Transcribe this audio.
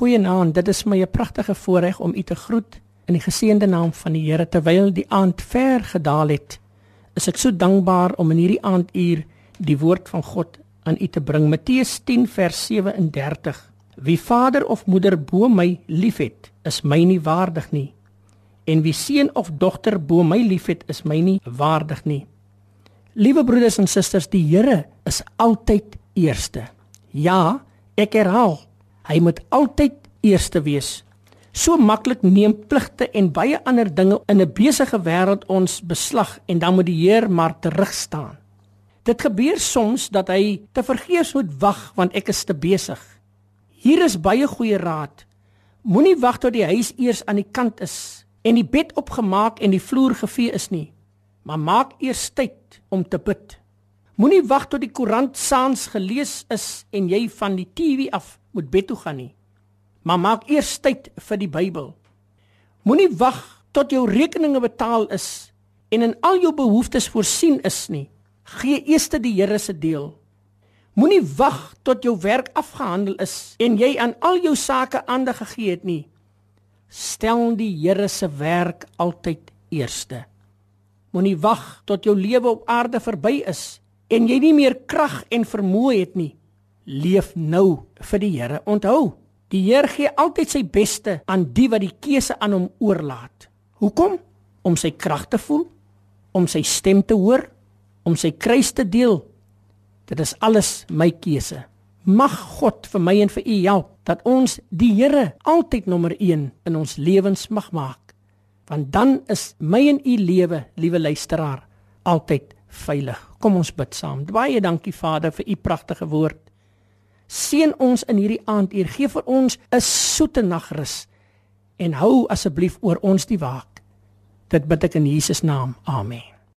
Goeienaand, dit is my 'n pragtige voorreg om u te groet in die geseënde naam van die Here terwyl die aand ver gedaal het. Is ek so dankbaar om in hierdie aanduur die woord van God aan u te bring. Matteus 10 vers 37. Wie vader of moeder bo my liefhet, is my nie waardig nie. En wie seun of dogter bo my liefhet, is my nie waardig nie. Liewe broeders en susters, die Here is altyd eerste. Ja, ek herhaal, Hy moet altyd eerste wees. So maklik neem pligte en baie ander dinge in 'n besige wêreld ons beslag en dan moet die Heer maar terug staan. Dit gebeur soms dat hy te vergeefs moet wag want ek is te besig. Hier is baie goeie raad. Moenie wag tot die huis eers aan die kant is en die bed opgemaak en die vloer gevee is nie, maar maak eers tyd om te bid. Moenie wag tot die koerant saans gelees is en jy van die TV af moet bed toe gaan nie. Maar maak eers tyd vir die Bybel. Moenie wag tot jou rekeninge betaal is en in al jou behoeftes voorsien is nie. Gee eers die Here se deel. Moenie wag tot jou werk afgehandel is en jy aan al jou sake aandag gegee het nie. Stel die Here se werk altyd eerste. Moenie wag tot jou lewe op aarde verby is en jy nie meer krag en vermoë het nie leef nou vir die Here. Onthou, die Heer gee altyd sy beste aan die wat die keuse aan hom oorlaat. Hoekom? Om sy krag te voel, om sy stem te hoor, om sy kruis te deel. Dit is alles my keuse. Mag God vir my en vir u help dat ons die Here altyd nommer 1 in ons lewens mag maak. Want dan is my en u lewe, liewe luisteraar, altyd veilig. Kom ons bid saam. Baie dankie Vader vir u pragtige woord. Seën ons in hierdie aanduur. Gee vir ons 'n soete nagrus en hou asseblief oor ons die waak. Dit bid ek in Jesus naam. Amen.